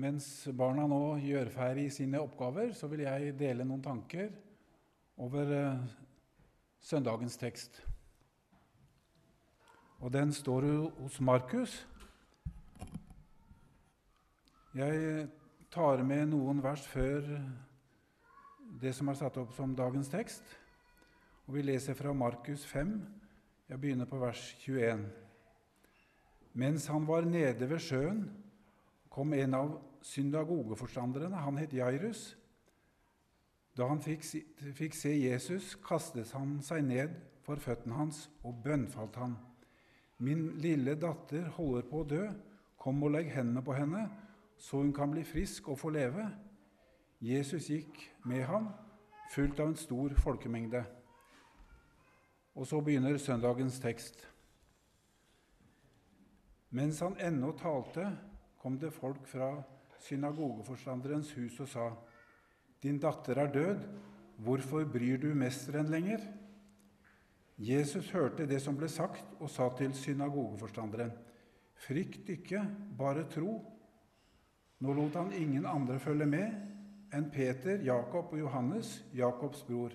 Mens barna nå gjør ferdig sine oppgaver, så vil jeg dele noen tanker over eh, søndagens tekst. Og den står hos Markus. Jeg tar med noen vers før det som er satt opp som dagens tekst. Og Vi leser fra Markus 5. Jeg begynner på vers 21. Mens han var nede ved sjøen, kom en av synagogeforstanderne, han het Jairus. Da han fikk, se Jesus, kastet han seg ned for føttene hans og bønnfalt han. Min lille datter holder på å dø. Kom og legg hendene på henne, så hun kan bli frisk og få leve. Jesus gikk med ham, fulgt av en stor folkemengde. Og så begynner søndagens tekst. Mens han ennå talte, kom det folk fra synagogeforstanderens hus og sa:" Din datter er død. Hvorfor bryr du mesteren lenger? Jesus hørte det som ble sagt, og sa til synagogeforstanderen:" Frykt ikke, bare tro. Nå lot han ingen andre følge med enn Peter, Jakob og Johannes, Jakobs bror.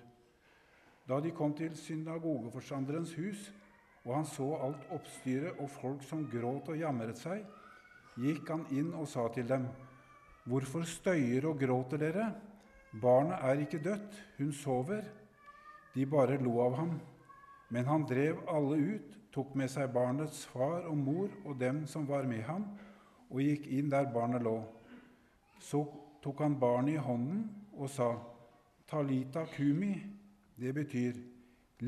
Da de kom til synagogeforstanderens hus, og han så alt oppstyret og folk som gråt og jamret seg, gikk han inn og sa til dem:" Hvorfor støyer og gråter dere? Barnet er ikke dødt, hun sover. De bare lo av ham. Men han drev alle ut, tok med seg barnets far og mor og dem som var med ham, og gikk inn der barnet lå. Så tok han barnet i hånden og sa, Talita kumi, det betyr,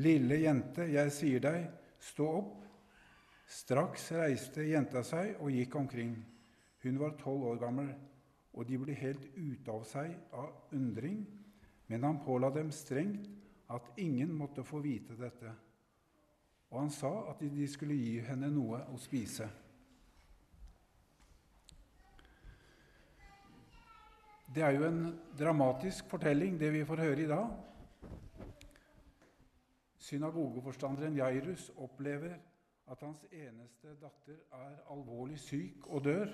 lille jente, jeg sier deg, stå opp. Straks reiste jenta seg og gikk omkring. Hun var tolv år gammel, og de ble helt ute av seg av undring, men han påla dem strengt at ingen måtte få vite dette. Og han sa at de skulle gi henne noe å spise. Det er jo en dramatisk fortelling, det vi får høre i dag. Synagogeforstanderen Jairus opplever at hans eneste datter er alvorlig syk og dør.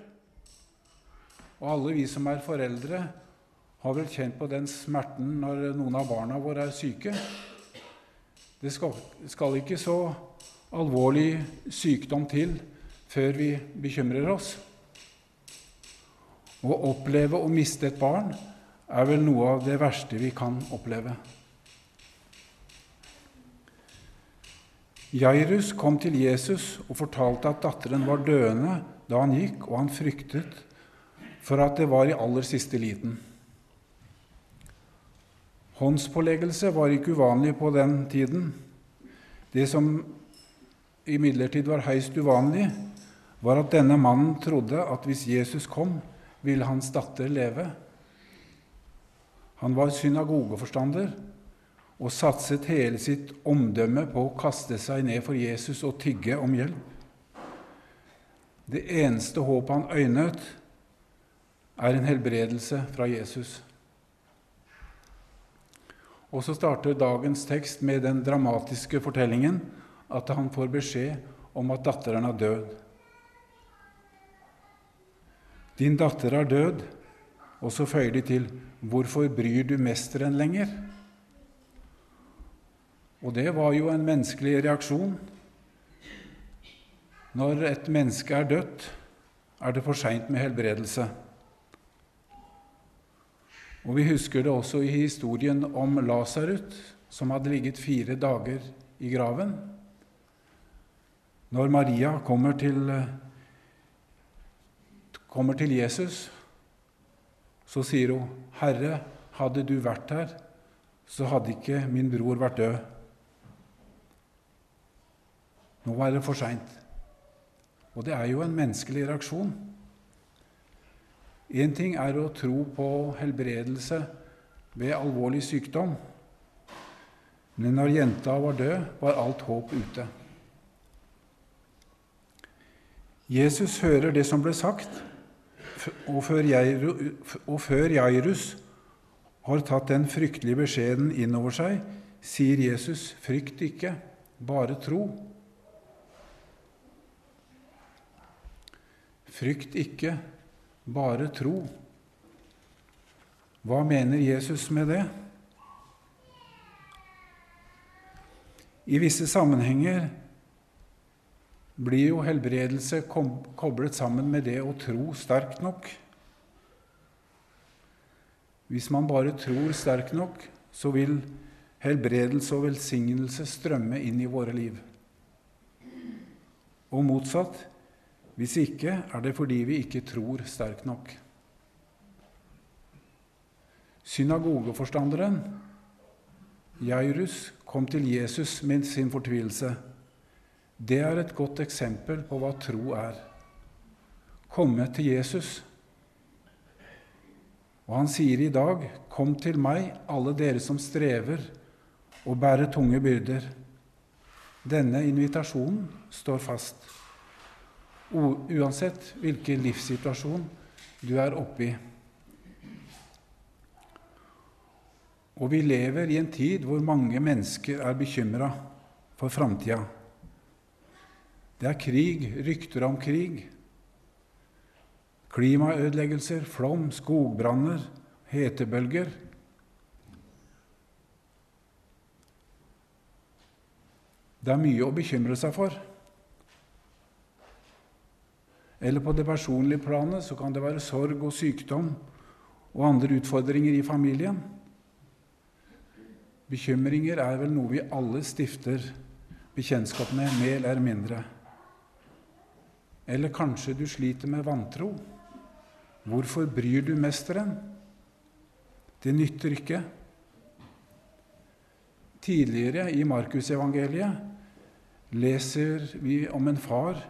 Og alle vi som er foreldre, har vel kjent på den smerten når noen av barna våre er syke. Det skal, skal ikke så alvorlig sykdom til før vi bekymrer oss. Å oppleve å miste et barn er vel noe av det verste vi kan oppleve. Jairus kom til Jesus og fortalte at datteren var døende da han gikk, og han fryktet for at det var i aller siste liten. Håndspåleggelse var ikke uvanlig på den tiden. Det som imidlertid var høyst uvanlig, var at denne mannen trodde at hvis Jesus kom, ville hans datter leve. Han var synagogeforstander og satset hele sitt omdømme på å kaste seg ned for Jesus og tygge om hjelp. Det eneste håpet han øynet, er en helbredelse fra Jesus. Og så starter dagens tekst med den dramatiske fortellingen at han får beskjed om at datteren er død. Din datter er død. Og så føyer de til Hvorfor bryr du mesteren lenger? Og det var jo en menneskelig reaksjon. Når et menneske er dødt, er det for seint med helbredelse. Og Vi husker det også i historien om Lasarut, som hadde ligget fire dager i graven. Når Maria kommer til kommer til Jesus, så sier hun, 'Herre, hadde du vært her, så hadde ikke min bror vært død.' Nå er det for seint. Og det er jo en menneskelig reaksjon. Én ting er å tro på helbredelse ved alvorlig sykdom, men når jenta var død, var alt håp ute. Jesus hører det som ble sagt, og før Jairus har tatt den fryktelige beskjeden inn over seg, sier Jesus, 'Frykt ikke, bare tro'. Frykt ikke, bare tro. Hva mener Jesus med det? I visse sammenhenger blir jo helbredelse koblet sammen med det å tro sterkt nok. Hvis man bare tror sterkt nok, så vil helbredelse og velsignelse strømme inn i våre liv. Og motsatt. Hvis ikke er det fordi vi ikke tror sterkt nok. Synagogeforstanderen, Jairus, kom til Jesus med sin fortvilelse. Det er et godt eksempel på hva tro er. Komme til Jesus. Og han sier i dag, 'Kom til meg, alle dere som strever og bærer tunge byrder'. Denne invitasjonen står fast, uansett hvilken livssituasjon du er oppe i. Og vi lever i en tid hvor mange mennesker er bekymra for framtida. Det er krig, rykter om krig. Klimaødeleggelser, flom, skogbranner, hetebølger. Det er mye å bekymre seg for. Eller på det personlige planet så kan det være sorg og sykdom og andre utfordringer i familien. Bekymringer er vel noe vi alle stifter bekjentskap med, mer eller mindre. Eller kanskje du sliter med vantro. Hvorfor bryr du mesteren? Det nytter ikke. Tidligere i Markusevangeliet leser vi om en far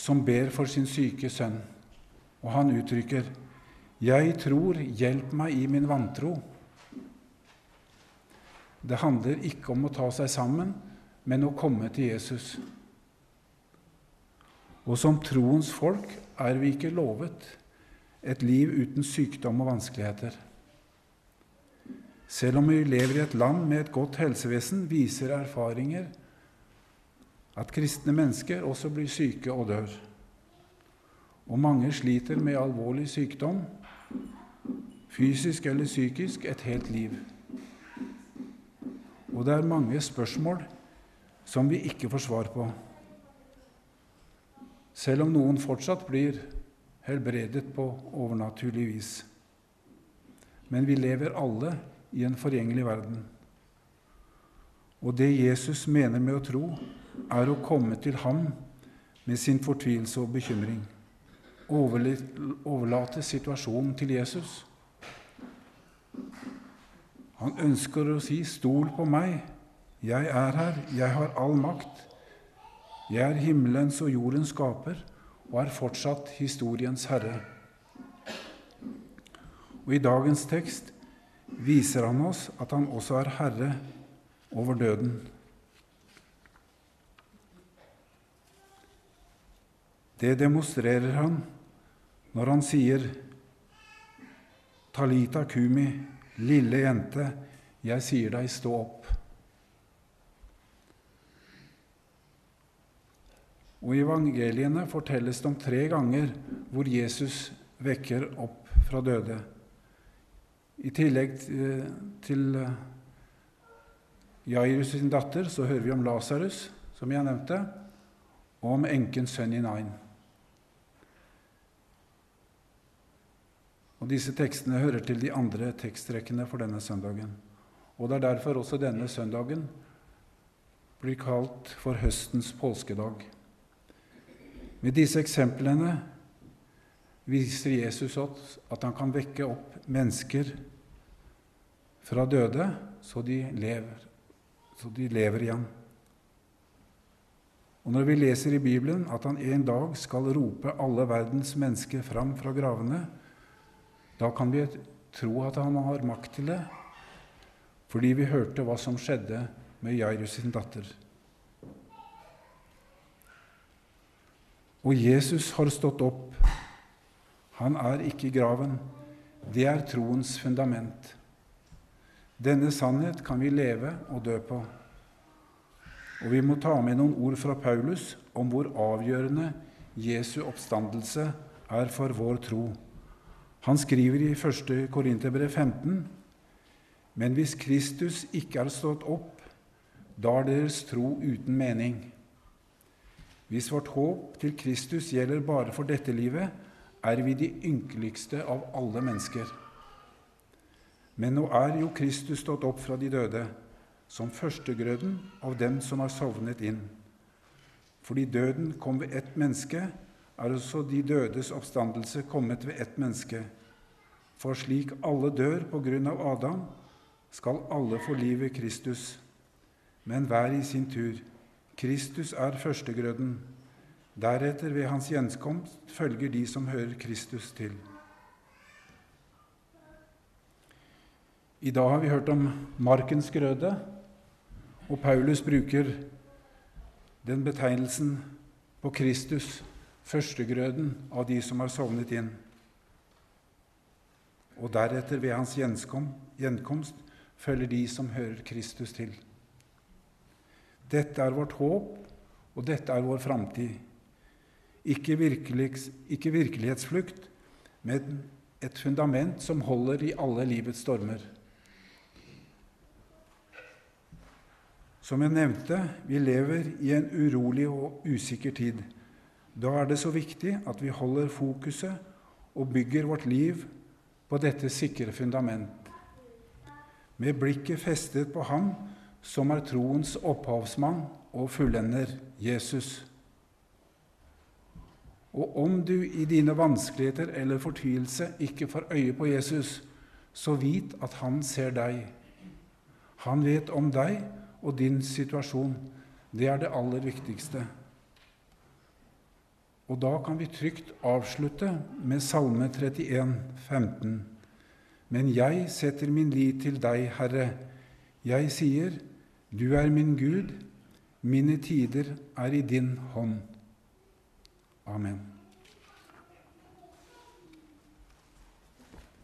som ber for sin syke sønn. Og han uttrykker 'Jeg tror, hjelp meg i min vantro'. Det handler ikke om å ta seg sammen, men å komme til Jesus. Og som troens folk er vi ikke lovet et liv uten sykdom og vanskeligheter. Selv om vi lever i et land med et godt helsevesen, viser erfaringer at kristne mennesker også blir syke og dør. Og mange sliter med alvorlig sykdom, fysisk eller psykisk, et helt liv. Og det er mange spørsmål som vi ikke får svar på. Selv om noen fortsatt blir helbredet på overnaturlig vis. Men vi lever alle i en forgjengelig verden. Og det Jesus mener med å tro, er å komme til ham med sin fortvilelse og bekymring. Overlate situasjonen til Jesus. Han ønsker å si, 'Stol på meg. Jeg er her. Jeg har all makt.' 'Jeg er himmelens og jordens skaper.' og er fortsatt historiens herre. Og I dagens tekst viser han oss at han også er herre over døden. Det demonstrerer han når han sier Talita kumi, lille jente, jeg sier deg, stå opp. Og I evangeliene fortelles det om tre ganger hvor Jesus vekker opp fra døde. I tillegg til eh, Jairus sin datter så hører vi om Lasarus, som jeg nevnte, og om enkens sønn i Nain. Og Disse tekstene hører til de andre teksttrekkene for denne søndagen. Og Det er derfor også denne søndagen blir kalt for høstens påskedag. Med disse eksemplene viser Jesus oss at han kan vekke opp mennesker fra døde, så de lever, så de lever igjen. Og Når vi leser i Bibelen at han en dag skal rope alle verdens mennesker fram fra gravene, da kan vi tro at han har makt til det, fordi vi hørte hva som skjedde med Jairus sin datter. Og Jesus har stått opp. Han er ikke i graven. Det er troens fundament. Denne sannhet kan vi leve og dø på. Og vi må ta med noen ord fra Paulus om hvor avgjørende Jesu oppstandelse er for vår tro. Han skriver i 1. Korinterbrev 15.: Men hvis Kristus ikke er stått opp, da er deres tro uten mening. Hvis vårt håp til Kristus gjelder bare for dette livet, er vi de ynkeligste av alle mennesker. Men nå er jo Kristus stått opp fra de døde, som førstegrøden av dem som har sovnet inn. Fordi døden kom ved ett menneske, er også de dødes oppstandelse kommet ved ett menneske. For slik alle dør på grunn av Adam, skal alle få liv ved Kristus. Men hver i sin tur. Kristus er førstegrøden. Deretter, ved hans gjenkomst, følger de som hører Kristus til. I dag har vi hørt om markens grøde, og Paulus bruker den betegnelsen på Kristus, førstegrøden av de som har sovnet inn. Og deretter, ved hans gjenkomst, følger de som hører Kristus til. Dette er vårt håp, og dette er vår framtid. Ikke, ikke virkelighetsflukt, men et fundament som holder i alle livets stormer. Som jeg nevnte, vi lever i en urolig og usikker tid. Da er det så viktig at vi holder fokuset og bygger vårt liv på dette sikre fundament. Med blikket festet på Ham som er troens opphavsmann og fullender, Jesus. Og om du i dine vanskeligheter eller fortvilelse ikke får øye på Jesus, så vit at han ser deg. Han vet om deg og din situasjon. Det er det aller viktigste. Og da kan vi trygt avslutte med Salme 31, 15. Men jeg setter min lit til deg, Herre. Jeg sier, du er min Gud, mine tider er i din hånd. Amen.